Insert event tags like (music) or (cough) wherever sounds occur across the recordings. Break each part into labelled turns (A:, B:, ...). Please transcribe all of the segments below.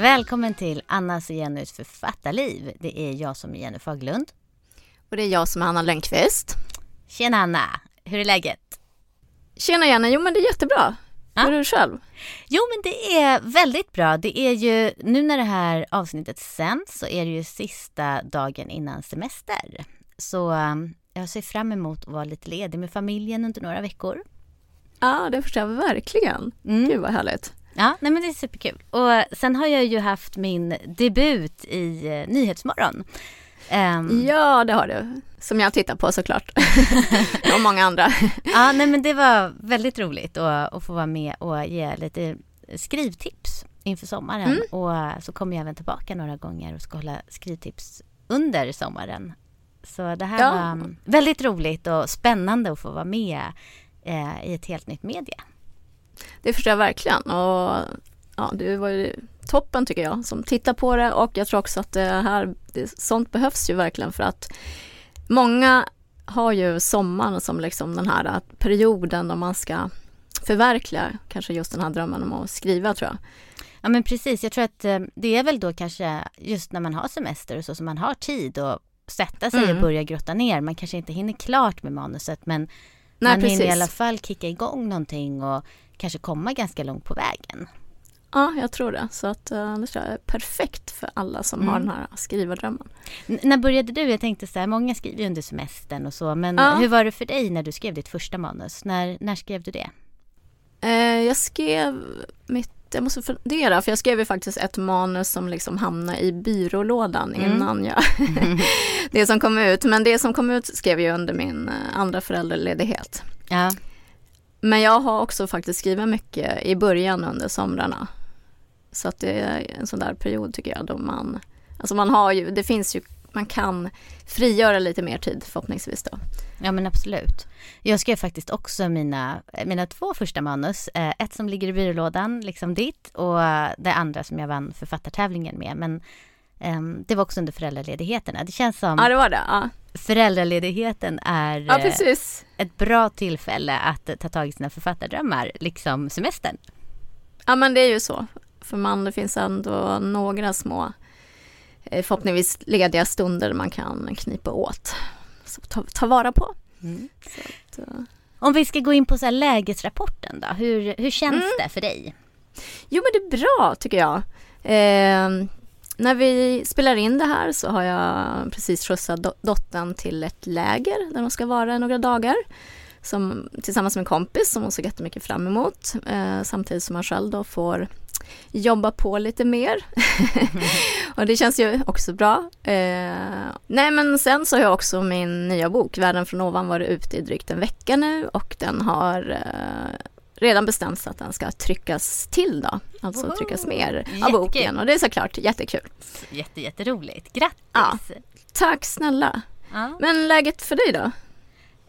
A: Välkommen till Annas och Jennys författarliv. Det är jag som är Jenny Faglund.
B: Och det är jag som är Anna Lönnqvist.
A: Tjena Anna, hur är läget?
B: Tjena Jenny, jo men det är jättebra. Ja. Hur är du själv?
A: Jo men det är väldigt bra. Det är ju, nu när det här avsnittet sänds så är det ju sista dagen innan semester. Så um, jag ser fram emot att vara lite ledig med familjen under några veckor.
B: Ja, det förstår jag verkligen. Mm. Gud vad härligt.
A: Ja, nej men det är superkul. Och sen har jag ju haft min debut i eh, Nyhetsmorgon.
B: Um, ja, det har du. Som jag tittar på såklart. (laughs) (laughs) och många andra. (laughs)
A: ja, nej men det var väldigt roligt att, att få vara med och ge lite skrivtips inför sommaren. Mm. Och så kommer jag även tillbaka några gånger och ska hålla skrivtips under sommaren. Så det här ja. var väldigt roligt och spännande att få vara med eh, i ett helt nytt medie.
B: Det förstår jag verkligen och ja, du var ju toppen tycker jag som tittar på det och jag tror också att det här, det, sånt behövs ju verkligen för att många har ju sommaren som liksom den här perioden då man ska förverkliga kanske just den här drömmen om att skriva tror jag.
A: Ja men precis, jag tror att eh, det är väl då kanske just när man har semester och så som man har tid att sätta sig mm. och börja grotta ner. Man kanske inte hinner klart med manuset men Nej, man precis. hinner i alla fall kicka igång någonting och kanske komma ganska långt på vägen.
B: Ja, jag tror det. Så att uh, det tror jag är perfekt för alla som mm. har den här skrivardrömmen.
A: N när började du? Jag tänkte så här, många skriver ju under semestern och så, men ja. hur var det för dig när du skrev ditt första manus? När, när skrev du det?
B: Uh, jag skrev mitt jag måste fundera, för jag skrev ju faktiskt ett manus som liksom hamnade i byrålådan mm. innan jag (laughs) (laughs) det som kom ut. Men det som kom ut skrev jag under min eh, andra föräldraledighet. Ja. Men jag har också faktiskt skrivit mycket i början under somrarna. Så att det är en sån där period tycker jag då man, alltså man har ju, det finns ju, man kan frigöra lite mer tid förhoppningsvis då.
A: Ja men absolut. Jag skrev faktiskt också mina, mina två första manus. Eh, ett som ligger i byrålådan, liksom ditt, och det andra som jag vann författartävlingen med. Men um, det var också under föräldraledigheterna. Det känns som...
B: Ja, det var det. Ja.
A: Föräldraledigheten är ja, eh, ett bra tillfälle att ta tag i sina författardrömmar, liksom semestern.
B: Ja, men det är ju så. För man, det finns ändå några små eh, förhoppningsvis lediga stunder man kan knipa åt ta, ta vara på. Mm.
A: Att, uh... Om vi ska gå in på så lägesrapporten då, hur, hur känns mm. det för dig?
B: Jo men det är bra tycker jag. Eh, när vi spelar in det här så har jag precis skjutsat dottern till ett läger där hon ska vara några dagar. Som, tillsammans med en kompis som hon ser jättemycket fram emot. Eh, samtidigt som man själv då får jobba på lite mer. (laughs) och det känns ju också bra. Eh, nej men sen så har jag också min nya bok Världen från ovan varit ute i drygt en vecka nu och den har eh, redan bestämts att den ska tryckas till då. Alltså oh, tryckas mer jättekul. av boken och det är såklart jättekul.
A: Jätte, jätteroligt. Grattis!
B: Ja, tack snälla. Ja. Men läget för dig då?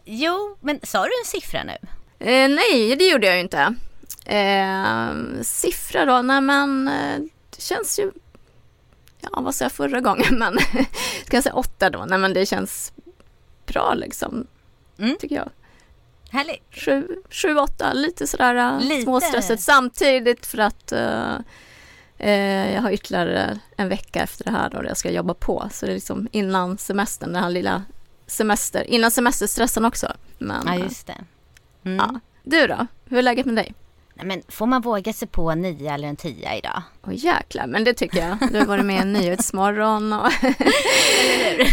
A: Jo, men sa du en siffra nu?
B: Eh, nej, det gjorde jag ju inte. Eh, siffra då? Nej men eh, det känns ju... Ja, vad sa jag förra gången? (laughs) Men ska jag säga åtta då? Nej men det känns bra liksom. Mm. Tycker jag.
A: Härligt.
B: Sju, sju åtta, lite sådär eh, lite. småstressigt samtidigt för att uh, jag har ytterligare en vecka efter det här då jag ska jobba på. Så det är liksom innan semestern, den här lilla semester, innan semesterstressen också.
A: Men, ja, just det.
B: Mm. Ja. Du då? Hur är läget med dig?
A: Men får man våga sig på en nia eller en tia idag?
B: Åh jäklar, men det tycker jag. Du har varit med i (laughs) Nyhetsmorgon och...
A: Eller hur?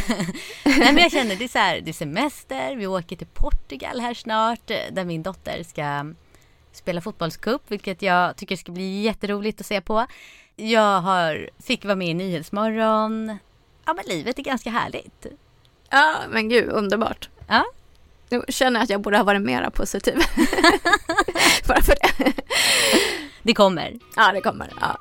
A: Nej men jag känner det är så här, det är semester, vi åker till Portugal här snart där min dotter ska spela fotbollscup vilket jag tycker ska bli jätteroligt att se på. Jag har, fick vara med i Nyhetsmorgon. Ja men livet är ganska härligt.
B: Ja men gud underbart.
A: Ja.
B: Nu känner jag att jag borde ha varit mera positiv. (laughs) Bara för det.
A: Det kommer.
B: Ja, det kommer. Ja.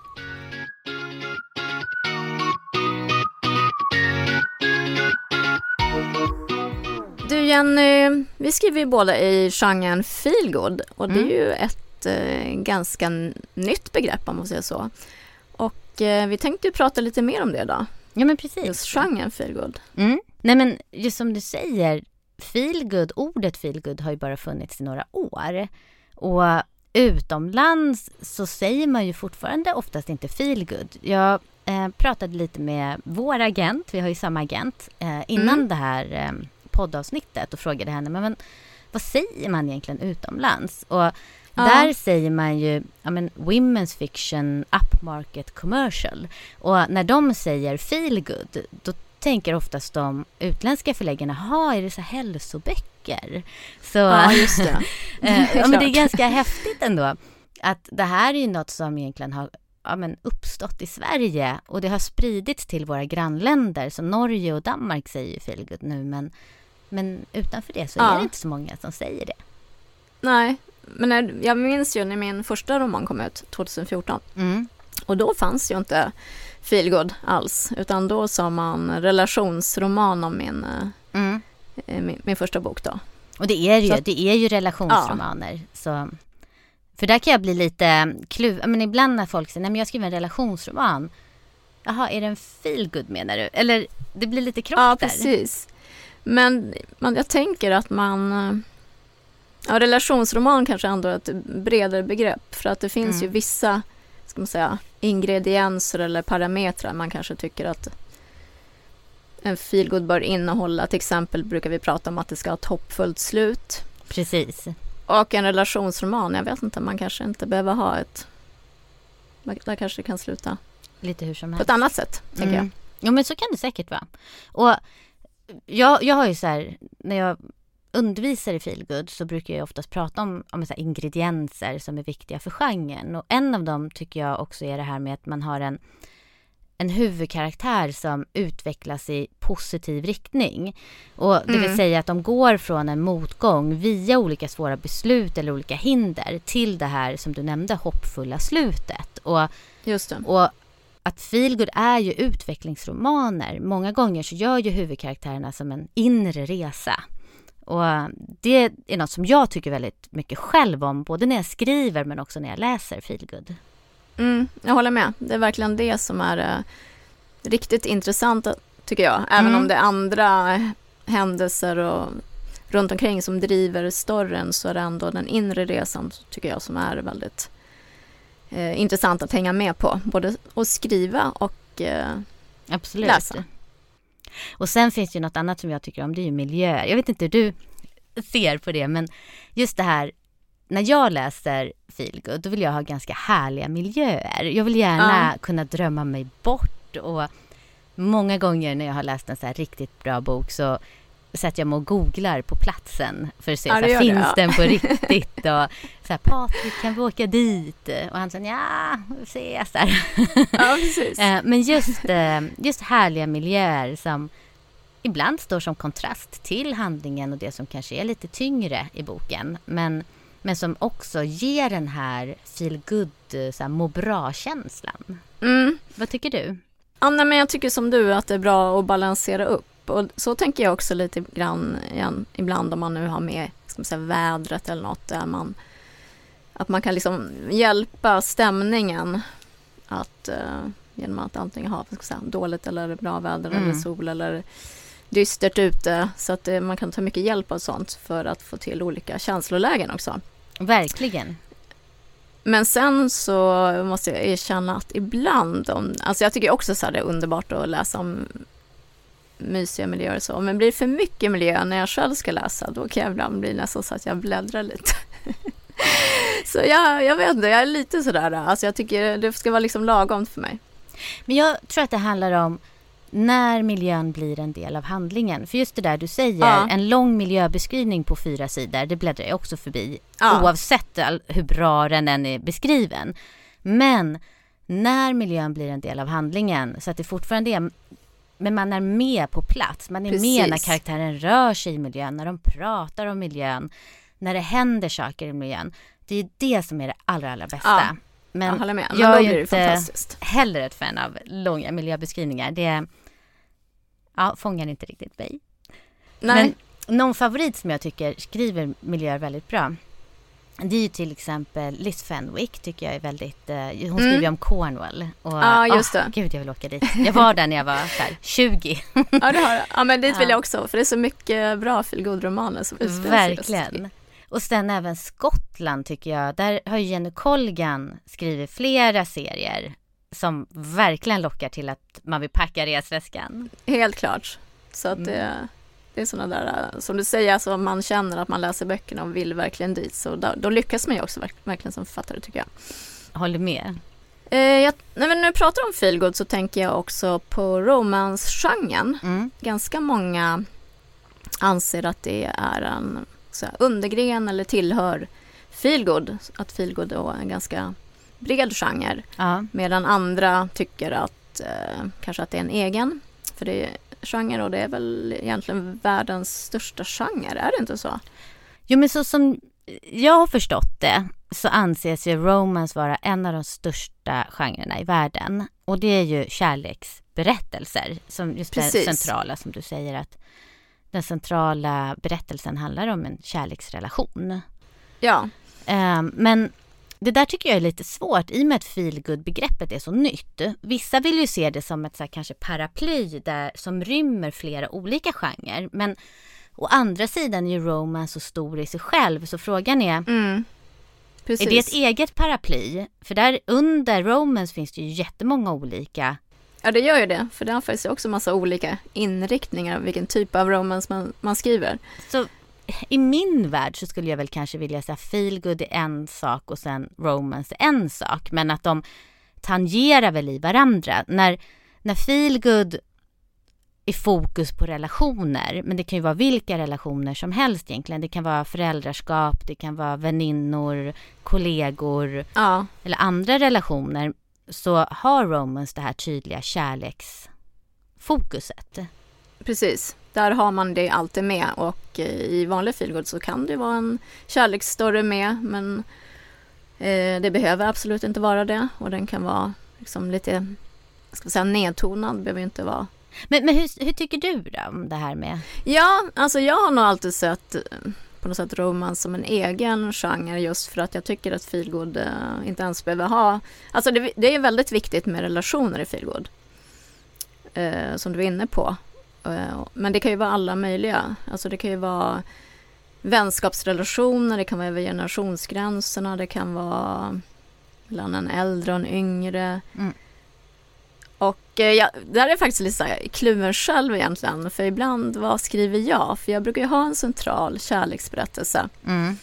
B: Du Jenny, vi skriver ju båda i genren feelgood och det är mm. ju ett eh, ganska nytt begrepp om man säger så. Och eh, vi tänkte ju prata lite mer om det då.
A: Ja men precis.
B: Just genren feelgood.
A: Mm. Nej men just som du säger, feelgood, ordet feelgood har ju bara funnits i några år. Och utomlands så säger man ju fortfarande oftast inte feel good. Jag eh, pratade lite med vår agent, vi har ju samma agent, eh, innan mm. det här eh, poddavsnittet och frågade henne, men, men vad säger man egentligen utomlands? Och ja. där säger man ju, ja men women's fiction upmarket commercial. Och när de säger feel good, då tänker oftast de utländska förläggarna, ha är det så hälsoböcker? Så,
B: ja, just det. (laughs) (laughs)
A: Eh, ja, men det är ganska häftigt ändå. Att det här är ju något som egentligen har ja, men uppstått i Sverige och det har spridits till våra grannländer. Så Norge och Danmark säger ju feelgood nu men, men utanför det så ja. är det inte så många som säger det.
B: Nej, men när, jag minns ju när min första roman kom ut 2014 mm. och då fanns ju inte feelgood alls utan då sa man relationsroman om min, eh, mm. Eh, min, min, första bok då.
A: Och det är ju, så, det är ju relationsromaner. Ja. Så för där kan jag bli lite kluv. Men ibland när folk säger, nej men jag skriver en relationsroman. Jaha, är det en feelgood menar du? Eller det blir lite krock
B: ja,
A: där.
B: Ja, precis. Men man, jag tänker att man... Ja, relationsroman kanske ändå är ett bredare begrepp. För att det finns mm. ju vissa ska man säga, ingredienser eller parametrar man kanske tycker att en feelgood bör innehålla. Till exempel brukar vi prata om att det ska ha ett hoppfullt slut.
A: Precis.
B: Och en relationsroman, jag vet inte, man kanske inte behöver ha ett... Där kanske det kan sluta
A: lite hur som
B: helst. På ett annat sätt, mm. tänker jag.
A: Jo, men så kan det säkert vara. Och jag, jag har ju så här, när jag undervisar i feelgood så brukar jag oftast prata om, om så ingredienser som är viktiga för genren. Och en av dem tycker jag också är det här med att man har en en huvudkaraktär som utvecklas i positiv riktning. Och det mm. vill säga att de går från en motgång via olika svåra beslut eller olika hinder till det här som du nämnde hoppfulla slutet. Och,
B: Just det.
A: och att feelgood är ju utvecklingsromaner. Många gånger så gör ju huvudkaraktärerna som en inre resa. Och det är något som jag tycker väldigt mycket själv om, både när jag skriver men också när jag läser feelgood.
B: Mm, jag håller med. Det är verkligen det som är eh, riktigt intressant tycker jag. Även mm. om det är andra händelser och runt omkring som driver storyn så är det ändå den inre resan tycker jag som är väldigt eh, intressant att hänga med på. Både att skriva och eh,
A: Absolut.
B: läsa.
A: Och sen finns det ju något annat som jag tycker om, det är ju miljöer. Jag vet inte hur du ser på det, men just det här när jag läser feelgood, då vill jag ha ganska härliga miljöer. Jag vill gärna ja. kunna drömma mig bort och många gånger när jag har läst en så här riktigt bra bok så sätter jag mig och googlar på platsen för att se, ja, så här, finns det, ja. den på (laughs) riktigt? Och så här, Patrik, kan vi åka dit? Och han sa, ja, vi ses där.
B: Ja, precis. (laughs)
A: Eh, men just, eh, just härliga miljöer som ibland står som kontrast till handlingen och det som kanske är lite tyngre i boken. Men men som också ger den här feel good, så här, må bra-känslan.
B: Mm.
A: Vad tycker du?
B: Ja, nej, men jag tycker som du att det är bra att balansera upp. Och så tänker jag också lite grann igen, ibland om man nu har med ska man säga, vädret eller något där man att man kan liksom hjälpa stämningen att uh, genom att antingen ha säga, dåligt eller bra väder mm. eller sol eller dystert ute så att uh, man kan ta mycket hjälp av sånt för att få till olika känslolägen också.
A: Verkligen.
B: Men sen så måste jag erkänna att ibland, om, alltså jag tycker också så det är underbart att läsa om mysiga miljöer och så, men blir det för mycket miljö när jag själv ska läsa, då kan jag ibland bli nästan så att jag bläddrar lite. (laughs) så jag, jag vet inte, jag är lite sådär, alltså jag tycker det ska vara liksom lagom för mig.
A: Men jag tror att det handlar om när miljön blir en del av handlingen. För just det där du säger, ja. en lång miljöbeskrivning på fyra sidor, det bläddrar jag också förbi. Ja. Oavsett hur bra den än är beskriven. Men när miljön blir en del av handlingen, så att det fortfarande är men man är med på plats. Man är Precis. med när karaktären rör sig i miljön, när de pratar om miljön, när det händer saker i miljön. Det är det som är det allra, allra bästa. Ja,
B: men jag håller med. Men jag är ju inte
A: heller ett fan av långa miljöbeskrivningar. Det, ja, fångar inte riktigt mig. Nej. Men någon favorit som jag tycker skriver miljöer väldigt bra. Det är ju till exempel Liz Fenwick tycker jag är väldigt, eh, hon mm. skriver ju om Cornwall.
B: Och, ja just det.
A: Oh, gud jag vill åka dit. Jag var där när jag var här, (laughs) 20.
B: ja det har Ja men dit vill jag också för det är så mycket bra feelgood-romaner som
A: utspelar Verkligen. Och sen även Skottland tycker jag. Där har Jenny Colgan skrivit flera serier som verkligen lockar till att man vill packa resväskan.
B: Helt klart. Så att det, mm. Det är sådana där, som du säger, alltså man känner att man läser böckerna och vill verkligen dit. Så då, då lyckas man ju också verkligen som författare tycker jag.
A: Håller med.
B: Eh, jag, när vi nu pratar om feelgood så tänker jag också på romance-genren. Mm. Ganska många anser att det är en här, undergren eller tillhör feelgood. Att feelgood är en ganska bred genre. Ja. Medan andra tycker att eh, kanske att det är en egen för det genre och det är väl egentligen världens största genre, är det inte så?
A: Jo men så som jag har förstått det så anses ju romance vara en av de största genrerna i världen. Och det är ju kärleksberättelser som just Precis. det centrala som du säger att den centrala berättelsen handlar om en kärleksrelation.
B: Ja.
A: Um, men det där tycker jag är lite svårt i och med att feelgood begreppet är så nytt. Vissa vill ju se det som ett så här, kanske paraply där, som rymmer flera olika genrer. Men å andra sidan är ju romance så stor i sig själv så frågan är mm. Är det ett eget paraply? För där under romance finns det ju jättemånga olika
B: Ja det gör ju det, för det har faktiskt också massa olika inriktningar vilken typ av romance man, man skriver.
A: Så i min värld så skulle jag väl kanske vilja säga feelgood är en sak och sen romance är en sak. Men att de tangerar väl i varandra. När, när feelgood är fokus på relationer, men det kan ju vara vilka relationer som helst egentligen. Det kan vara föräldraskap, det kan vara väninnor, kollegor ja. eller andra relationer. Så har romance det här tydliga kärleksfokuset.
B: Precis. Där har man det alltid med och eh, i vanlig feelgood så kan det vara en kärleksstory med men eh, det behöver absolut inte vara det och den kan vara liksom lite ska säga, nedtonad, behöver inte vara
A: men, men hur, hur, tycker du då om det här med?
B: Ja, alltså jag har nog alltid sett eh, på något sätt romance som en egen genre just för att jag tycker att feelgood inte ens behöver ha... Alltså det, det, är väldigt viktigt med relationer i feelgood. Eh, som du är inne på. Eh, men det kan ju vara alla möjliga. Alltså det kan ju vara vänskapsrelationer, det kan vara över generationsgränserna, det kan vara mellan en äldre och en yngre. Mm. Och eh, jag, där är jag faktiskt lite kluven själv egentligen, för ibland, vad skriver jag? För jag brukar ju ha en central kärleksberättelse. Mm.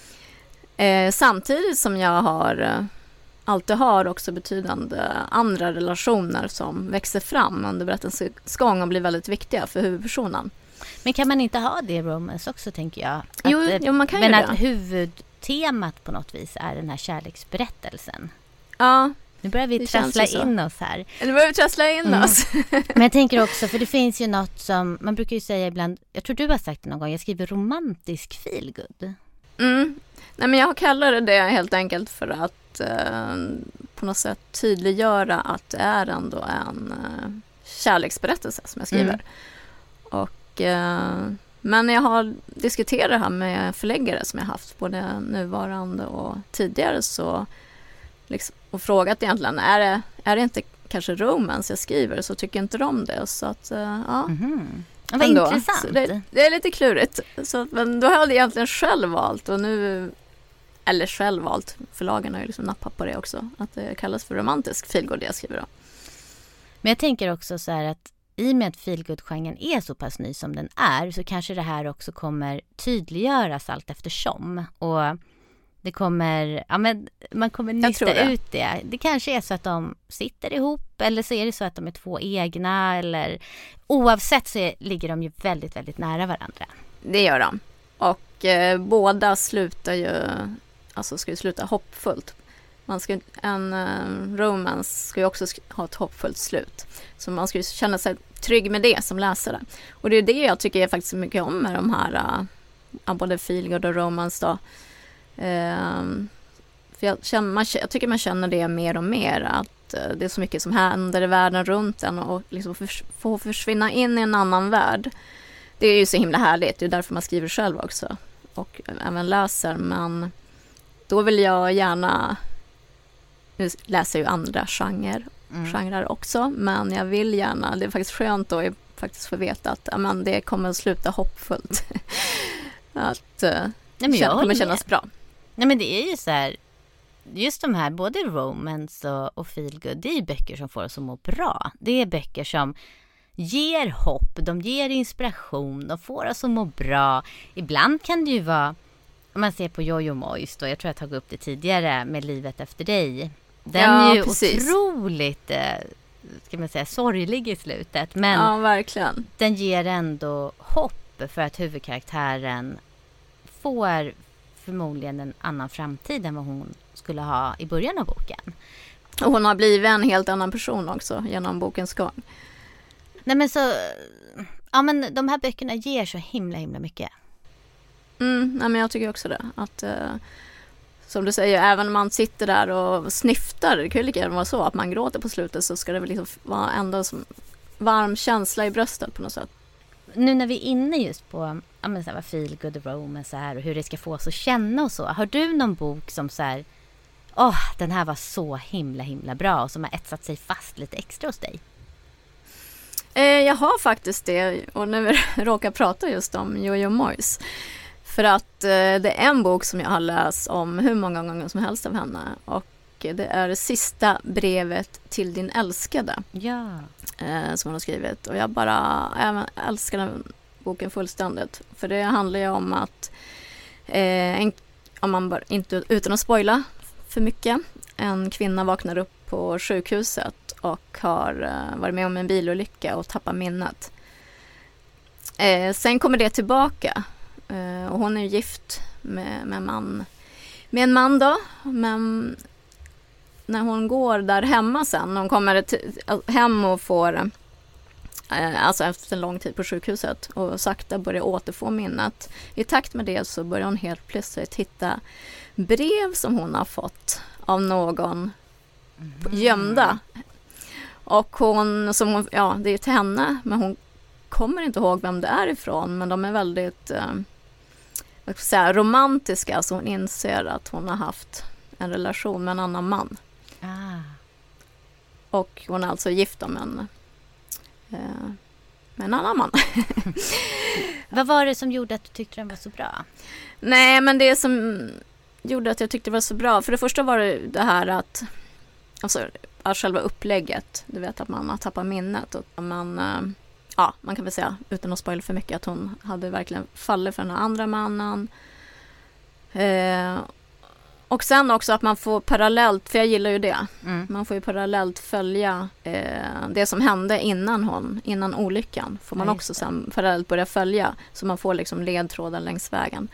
B: Eh, samtidigt som jag har eh, alltid har också betydande andra relationer som växer fram under berättelsens gång och blir väldigt viktiga för huvudpersonen.
A: Men kan man inte ha det i romance också tänker jag? Att,
B: jo, jo, man kan
A: men
B: ju
A: att huvudtemat på något vis är den här kärleksberättelsen.
B: Ja.
A: Nu börjar vi trassla in oss här.
B: Nu börjar vi trassla in mm. oss. (laughs)
A: men jag tänker också, för det finns ju något som man brukar ju säga ibland, jag tror du har sagt det någon gång, jag skriver romantisk feelgood.
B: Mm. Nej men jag kallar det det helt enkelt för att eh, på något sätt tydliggöra att det är ändå en eh, kärleksberättelse som jag skriver. Mm. Och, eh, men jag har diskuterat det här med förläggare som jag haft, både nuvarande och tidigare, så, liksom, och frågat egentligen, är det, är det inte kanske romance jag skriver så tycker inte de det. Så att, ja.
A: Mm. Vad intressant.
B: Det, det, är lite klurigt. Så, men då har jag egentligen själv valt och nu eller själv valt, förlagen har ju liksom nappat på det också, att det kallas för romantisk feelgood det jag skriver då.
A: Men jag tänker också så här att i och med att feelgood-genren är så pass ny som den är så kanske det här också kommer tydliggöras allt eftersom. Och det kommer, ja men man kommer nysta det. ut det. Det kanske är så att de sitter ihop eller så är det så att de är två egna eller oavsett så är, ligger de ju väldigt, väldigt nära varandra.
B: Det gör de. Och eh, båda slutar ju alltså ska ju sluta hoppfullt. Man ska, en uh, romance ska ju också ha ett hoppfullt slut. Så man ska ju känna sig trygg med det som läsare. Och det är det jag tycker jag faktiskt mycket om med de här, uh, både feelgood och romance då. Uh, för jag, känner, man, jag tycker man känner det mer och mer att uh, det är så mycket som händer i världen runt en och liksom förs få försvinna in i en annan värld. Det är ju så himla härligt, det är därför man skriver själv också och även läser men då vill jag gärna, nu läser jag ju andra genrer, mm. genrer också, men jag vill gärna, det är faktiskt skönt då faktiskt få veta att amen, det kommer att sluta hoppfullt. (laughs) att, uh,
A: Nej, men jag
B: kommer kännas bra.
A: Nej men det är ju så här, just de här, både romance och, och feelgood, det är böcker som får oss att må bra. Det är böcker som ger hopp, de ger inspiration, de får oss att må bra. Ibland kan det ju vara, man ser på Jojo Moist, och jag tror jag tagit upp det tidigare med Livet efter dig. Den
B: Ja,
A: är ju
B: precis.
A: otroligt, eh, ska man säga, sorglig i slutet. Men
B: Ja, verkligen.
A: den ger ändå hopp för att huvudkaraktären får förmodligen en annan framtid än vad hon skulle ha i början av boken.
B: Och hon har blivit en helt annan person också genom bokens gång.
A: Nej men så, ja men de här böckerna ger så himla himla mycket.
B: Mm, nej, men jag tycker också det. Att, eh, som du säger, även om man sitter där och snyftar, det kan ju lika gärna vara så att man gråter på slutet så ska det väl liksom vara ändå som varm känsla i bröstet på något sätt.
A: Nu när vi är inne just på ja, men så här, feel good romance är och hur det ska få oss att känna och så. Har du någon bok som så här, åh den här var så himla himla bra och som har etsat sig fast lite extra hos dig?
B: Eh, jag har faktiskt det och nu (laughs) råkar prata just om Jojo Moyes. För att eh, det är en bok som jag har läst om hur många gånger som helst av henne och det är det sista brevet till din älskade
A: Ja.
B: eh, som hon har skrivit och jag bara jag älskar den boken fullständigt. För det handlar ju om att, eh, en, om man bara, inte utan att spoila för mycket, en kvinna vaknar upp på sjukhuset och har eh, varit med om en bilolycka och tappar minnet. Eh, sen kommer det tillbaka och hon är gift med, med, man, med en man då, men när hon går där hemma sen, hon kommer till, hem och får eh, alltså efter en lång tid på sjukhuset och sakta börjar återfå minnet. I takt med det så börjar hon helt plötsligt hitta brev som hon har fått av någon gömda. Och hon, som hon, ja det är till henne, men hon kommer inte ihåg vem det är ifrån, men de är väldigt eh, vad ska säga, romantiska, så hon inser att hon har haft en relation med en annan man.
A: Ah.
B: Och hon är alltså gift med en, eh, med en annan man. (laughs)
A: Vad var det som gjorde att du tyckte den var så bra?
B: Nej, men det som gjorde att jag tyckte det var så bra, för det första var det det här att, alltså själva upplägget, du vet att man har tappat minnet och man, eh, ja, man kan väl säga utan att spoila för mycket att hon hade verkligen fallit för den här andra mannen. Eh, och sen också att man får parallellt, för jag gillar ju det,
A: Mm.
B: man får ju parallellt följa eh, det som hände innan hon, innan olyckan. Får man
A: just
B: också sen parallellt börja följa. Så man får liksom ledtrådar längs vägen.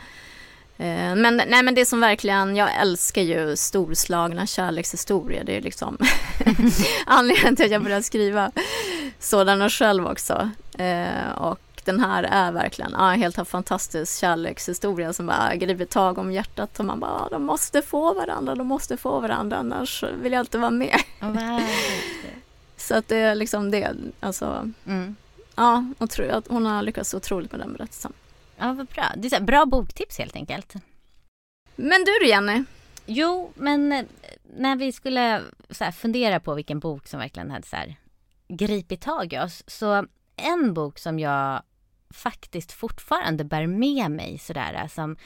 B: Eh, men, nej, men det som verkligen, jag älskar ju storslagna kärlekshistorier. Det är liksom (laughs) anledningen till att jag började skriva sådana själv också. Eh, och den här är verkligen ja, helt en fantastisk kärlekshistoria som bara griper tag om hjärtat och man bara, "Ja, de måste få varandra, de måste få varandra annars vill jag inte vara med.
A: Wow. (laughs)
B: Så att det är liksom det, alltså,
A: mm.
B: ja, och tror att hon har lyckats otroligt med den berättelsen.
A: Ja, vad bra. Det är så bra boktips helt enkelt.
B: Men du då Jenny?
A: Jo, men eh, när vi skulle så fundera på vilken bok som verkligen hade så här, gripit tag i oss. Så en bok som jag faktiskt fortfarande bär med mig sådär som,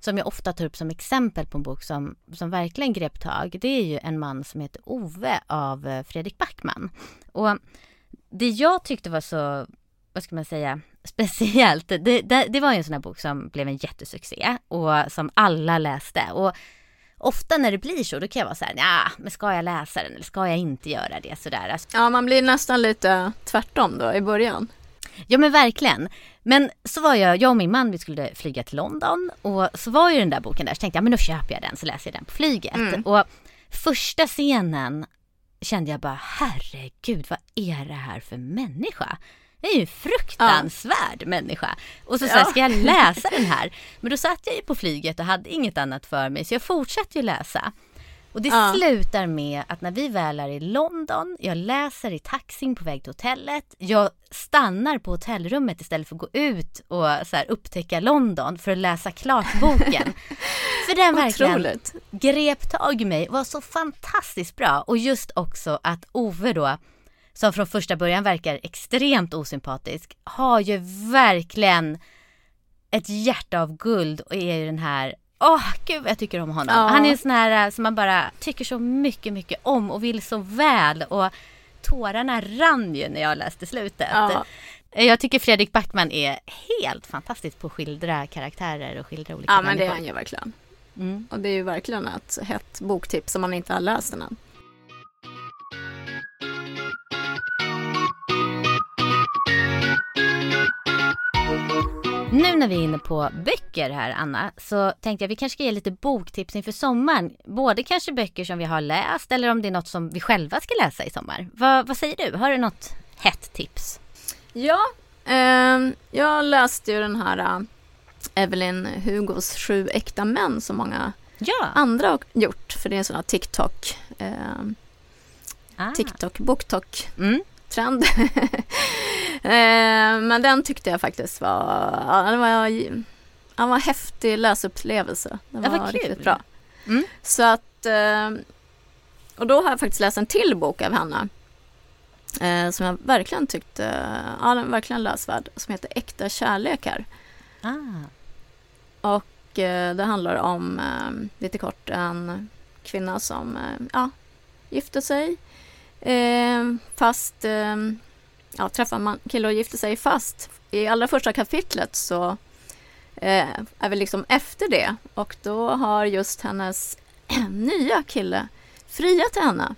A: som jag ofta tar upp som exempel på en bok som, som verkligen grep tag. Det är ju En man som heter Ove av eh, Fredrik Backman. Och det jag tyckte var så, vad ska man säga, speciellt. Det, det, det var ju en sån här bok som blev en jättesuccé och som alla läste. Och ofta när det blir så, då kan jag vara så här, ja, men ska jag läsa den eller ska jag inte göra det sådär. Alltså,
B: Ja, man blir nästan lite tvärtom då i början.
A: Ja men verkligen. Men så var jag, jag och min man, vi skulle flyga till London och så var ju den där boken där, så tänkte jag, men då köper jag den så läser jag den på flyget.
B: Mm.
A: Och första scenen kände jag bara, herregud vad är det här för människa? Jag är ju en fruktansvärd människa. Och så, så här,
B: Ja.
A: ska jag läsa den här? (laughs) Men då satt jag ju på flyget och hade inget annat för mig så jag fortsatte ju läsa. Och det
B: Ja.
A: slutar med att när vi väl är i London, jag läser i taxin på väg till hotellet, jag stannar på hotellrummet istället för att gå ut och så här, upptäcka London för att läsa klart boken. (laughs) för den verkligen
B: Otroligt.
A: grep tag i mig, var så fantastiskt bra. Och just också att Ove då, som från första början verkar extremt osympatisk, har ju verkligen ett hjärta av guld och är ju den här Åh, oh, gud vad jag tycker om honom.
B: Ja.
A: Han är en sån här eh, som man bara tycker så mycket, mycket om och vill så väl. Och tårarna rann ju när jag läste slutet.
B: Ja.
A: Jag tycker Fredrik Backman är helt fantastisk på att skildra karaktärer och skildra olika
B: Ja men det är
A: människor.
B: han ju verkligen.
A: Mm.
B: Och det är ju verkligen ett hett boktips om man inte har läst än.
A: Nu när vi är inne på böcker här Anna så tänkte jag vi kanske ska ge lite boktips inför sommaren. Både kanske böcker som vi har läst eller om det är något som vi själva ska läsa i sommar. Vad, vad säger du? Har du något hett tips?
B: Ja, ehm, jag läste ju den här äh, Evelyn Hugos Sju äkta män som många
A: Ja.
B: andra har gjort. För det är en sån här TikTok, ehm,
A: Ah.
B: TikTok, BookTok
A: Mm. (laughs)
B: Eh, Men den tyckte jag faktiskt var, ja, den var, den var en häftig läsupplevelse. Den
A: Ja,
B: var
A: kul.
B: riktigt bra.
A: Mm.
B: Så att, eh, och då har jag faktiskt läst en till bok av henne. eh, Som jag verkligen tyckte, ja den är verkligen läsvärd. Som heter Äkta kärlekar.
A: Ah.
B: Och det handlar om, lite kort, en kvinna som ja, gifte sig. Eh, fast, eh, ja, träffar man kille och gifter sig fast. I allra första kapitlet så eh, är vi liksom efter det. Och då har just hennes (clears throat) nya kille friat till henne.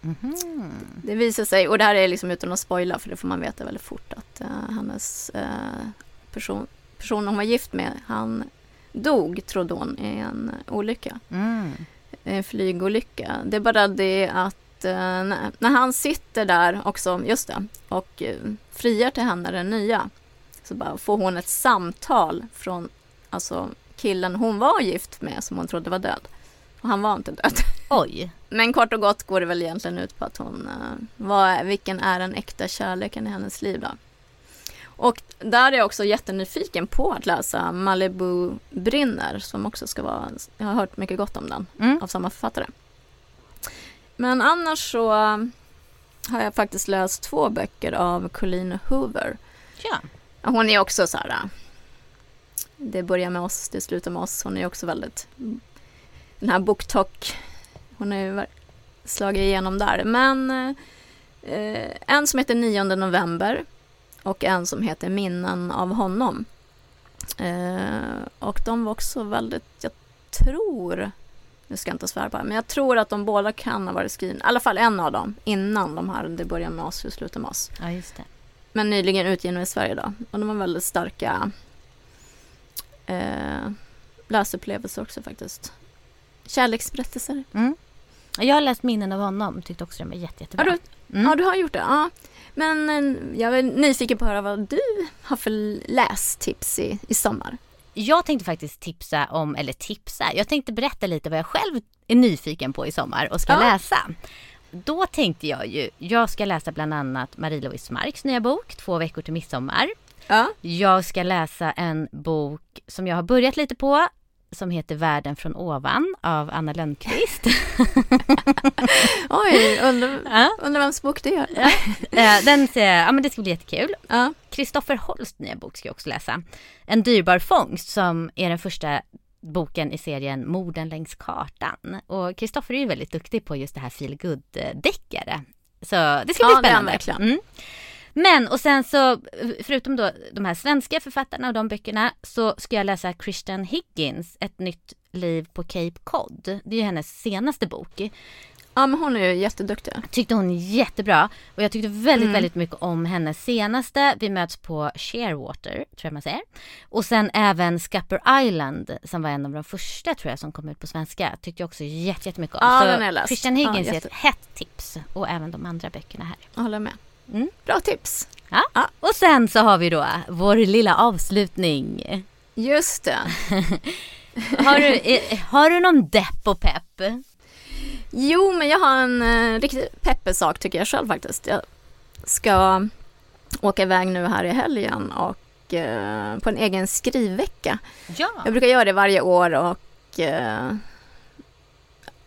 A: Mhm.
B: Det visar sig, och det här är liksom utan att spoila för det får man veta väldigt fort att eh, hennes eh, person, personen hon var gift med, han dog trodde hon i en olycka,
A: Mm.
B: en flygolycka. Det är bara det att eh, när, när han sitter där också, just det, och eh, friar till henne, den nya, så bara får hon ett samtal från alltså, killen hon var gift med som hon trodde var död. Och han var inte död. (laughs)
A: Oj.
B: Men kort och gott går det väl egentligen ut på att hon, eh, vad, vilken är den äkta kärleken i hennes liv då? Och där är jag också jättenyfiken på att läsa Malibu brinner som också ska vara, jag har hört mycket gott om den
A: Mm.
B: av samma författare. Men annars så har jag faktiskt läst två böcker av Colleen Hoover.
A: Ja.
B: Hon är också så här, äh, det börjar med oss, det slutar med oss. Hon är också väldigt, den här BookTok, hon har ju slagit igenom där. Men eh, en som heter 9 november och en som heter Minnen av honom. Eh, och de var också väldigt, jag tror, nu ska jag inte svära på det, men jag tror att de båda kan ha varit skrivna, i alla fall en av dem, innan de här Det börjar med oss, det slutar med oss
A: ja, just det.
B: men nyligen utgivna i Sverige då. Och de var väldigt starka eh, läsupplevelser också faktiskt. Kärleksberättelser.
A: Mm. Jag har läst minnen av honom, tyckte också den var jätte, jättebra.
B: Har du,
A: Mm.
B: Ja, du har gjort det. Ja. Men eh, jag är nyfiken på att höra vad du har för lästips i, i sommar.
A: Jag tänkte faktiskt tipsa om, eller tipsa, jag tänkte berätta lite vad jag själv är nyfiken på i sommar och ska
B: Ja.
A: läsa. Då tänkte jag ju, jag ska läsa bland annat Marie-Louise Marks nya bok, Två veckor till midsommar.
B: Ja.
A: Jag ska läsa en bok som jag har börjat lite på, som heter Världen från ovan av Anna Lönnqvist. (laughs)
B: Oj, undrar,
A: Ja.
B: undrar vems bok det är.
A: Eh, Den ser ja men det ska bli jättekul.
B: Ja.
A: Kristoffer Holsts nya bok ska jag också läsa. En dyrbar fångst som är den första boken i serien Morden längs kartan. Och Kristoffer är ju väldigt duktig på just det här feel deckare Så det ska bli
B: Ja, det är
A: spännande.
B: verkligen.
A: Mm. Men och sen så förutom då de här svenska författarna och de böckerna så ska jag läsa Christian Higgins Ett nytt liv på Cape Cod. Det är ju hennes senaste bok.
B: ja, men hon är ju jätteduktig.
A: Tyckte hon jättebra och jag tyckte väldigt,
B: Mm.
A: väldigt mycket om hennes senaste. Vi möts på Sharewater, tror jag man säger. Och sen även Scupper Island som var en av de första tror jag som kom ut på svenska. Tyckte jag också jätte- jättemycket om.
B: Ja,
A: Så
B: den jag läst.
A: Christian
B: Ja,
A: Higgins är
B: jätte-
A: ett hett tips och även de andra böckerna här.
B: Jag håller med.
A: Mm.
B: Bra tips.
A: Ja.
B: Ja.
A: Och sen så har vi då vår lilla avslutning.
B: Just det. (laughs)
A: Har du, har du någon depp och pepp?
B: Jo, men jag har en eh, riktigt peppig sak tycker jag själv faktiskt. Jag ska åka iväg nu här i helgen och eh, på en egen skrivvecka.
A: Ja.
B: Jag brukar göra det varje år och eh,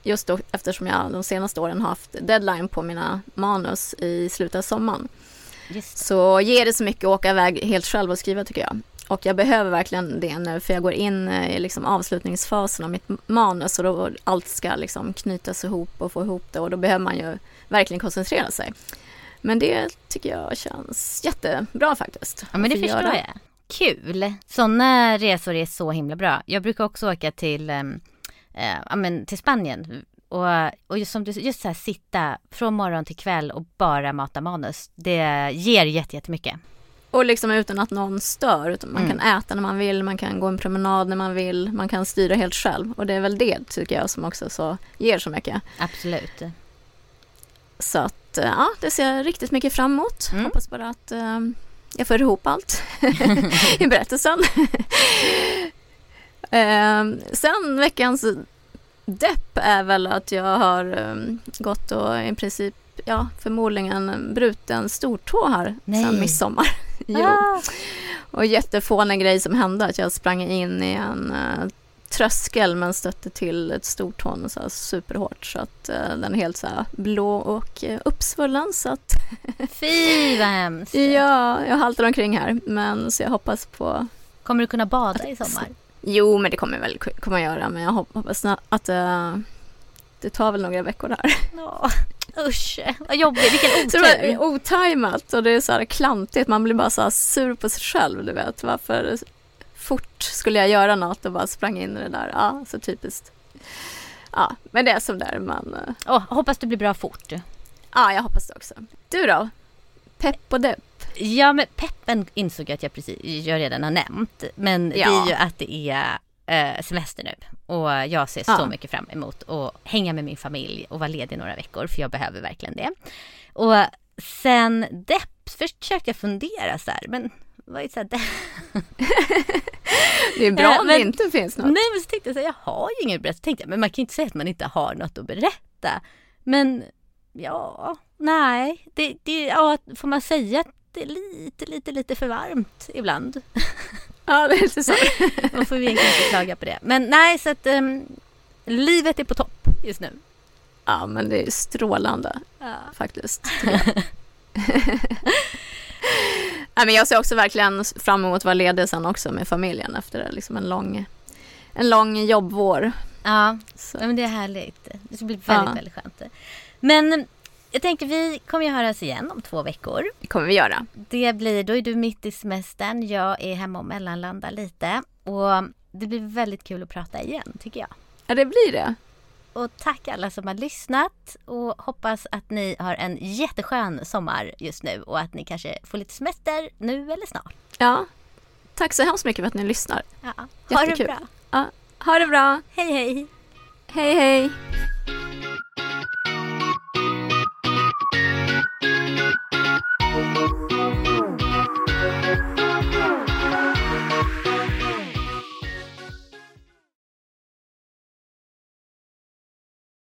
B: just då eftersom jag de senaste åren har haft deadline på mina manus i slutet av sommaren
A: Just.
B: så ger det så mycket att åka iväg helt själv och skriva tycker jag. och jag behöver verkligen det nu för jag går in i liksom avslutningsfasen av mitt manus och då allt ska liksom knytas ihop och få ihop det och då behöver man ju verkligen koncentrera sig. Men det tycker jag känns jättebra faktiskt.
A: Ja men det förstår göra. jag. Kul! Sådana resor är så himla bra. Jag brukar också åka till, äh, ja, men till Spanien och, och just som du just så här, sitta från morgon till kväll och bara mata manus. Det ger jättemycket.
B: Och liksom utan att någon stör, utan man mm. kan äta när man vill, man kan gå en promenad när man vill, man kan styra helt själv. Och det är väl det tycker jag som också så ger så mycket.
A: Absolut.
B: Så att ja, det ser jag riktigt mycket fram emot. Mm. Hoppas bara att uh, jag får ihop allt (laughs) i berättelsen. Uh, sen veckans depp är väl att jag har um, gått och i princip, ja förmodligen bruten stortå här Nej. sedan midsommar. (laughs) jo. Ah. Och jättefånig grej som hände att jag sprang in i en uh, tröskel men stötte till ett stortån så här superhårt så att uh, den är helt så här blå och uh, uppsvullen så att (laughs)
A: Fy vad hemskt!
B: ja, jag haltar omkring här men så jag hoppas på
A: Kommer du kunna bada i sommar?
B: Jo, men det kommer jag väl komma göra, men jag hoppas att uh, det tar väl några veckor där. (laughs)
A: Oh, usch, vad jobbigt, vilken otur. Så
B: det är otajmat och det är så här klantigt, man blir bara så här sur på sig själv, du vet. Varför fort skulle jag göra något och bara sprang in i det där. Ja, så typiskt. Ja, men det är som där man...
A: Oh, hoppas det blir bra fort.
B: Ja, jag hoppas det också. Du då? Pepp och depp?
A: Ja, men peppen insåg jag att jag, precis, jag redan har nämnt. Men ja. det är ju att det är eh, semester nu. Och jag ser ja. så mycket fram emot att hänga med min familj och vara ledig några veckor. För jag behöver verkligen det. Och sen depp, först försökte jag fundera så här. Men vad är så här,
B: det är bra om det inte finns något.
A: Nej men så tänkte jag så här, jag har ju inget att berätta. Tänkte jag, men man kan inte säga att man inte har något att berätta. Men ja, nej, det, det, ja, får man säga att det är lite, lite, lite för varmt ibland.
B: Ja, det är lite så. (laughs)
A: Man får egentligen inte klaga på det. Men nej, så att um, livet är på topp just nu.
B: Ja, men det är strålande ja. faktiskt. (laughs) (laughs) ja, men jag ser också verkligen fram emot att vara ledig sen också med familjen efter liksom en lång, en lång jobbvår.
A: Ja, så. men det är härligt. Det ska bli väldigt, ja. väldigt skönt. Men jag tänker vi kommer ju höras igen om två veckor.
B: Det kommer vi göra.
A: Det blir, då är du mitt i semestern, jag är hemma och mellanlandar lite. Och det blir väldigt kul att prata igen tycker jag.
B: Ja det blir det.
A: Och tack alla som har lyssnat och hoppas att ni har en jätteskön sommar just nu och att ni kanske får lite semester nu eller snart.
B: Ja, tack så hemskt mycket för att ni lyssnar.
A: Ja, ha Jättekul. det bra.
B: Ja, ha det bra.
A: Hej hej.
B: Hej hej.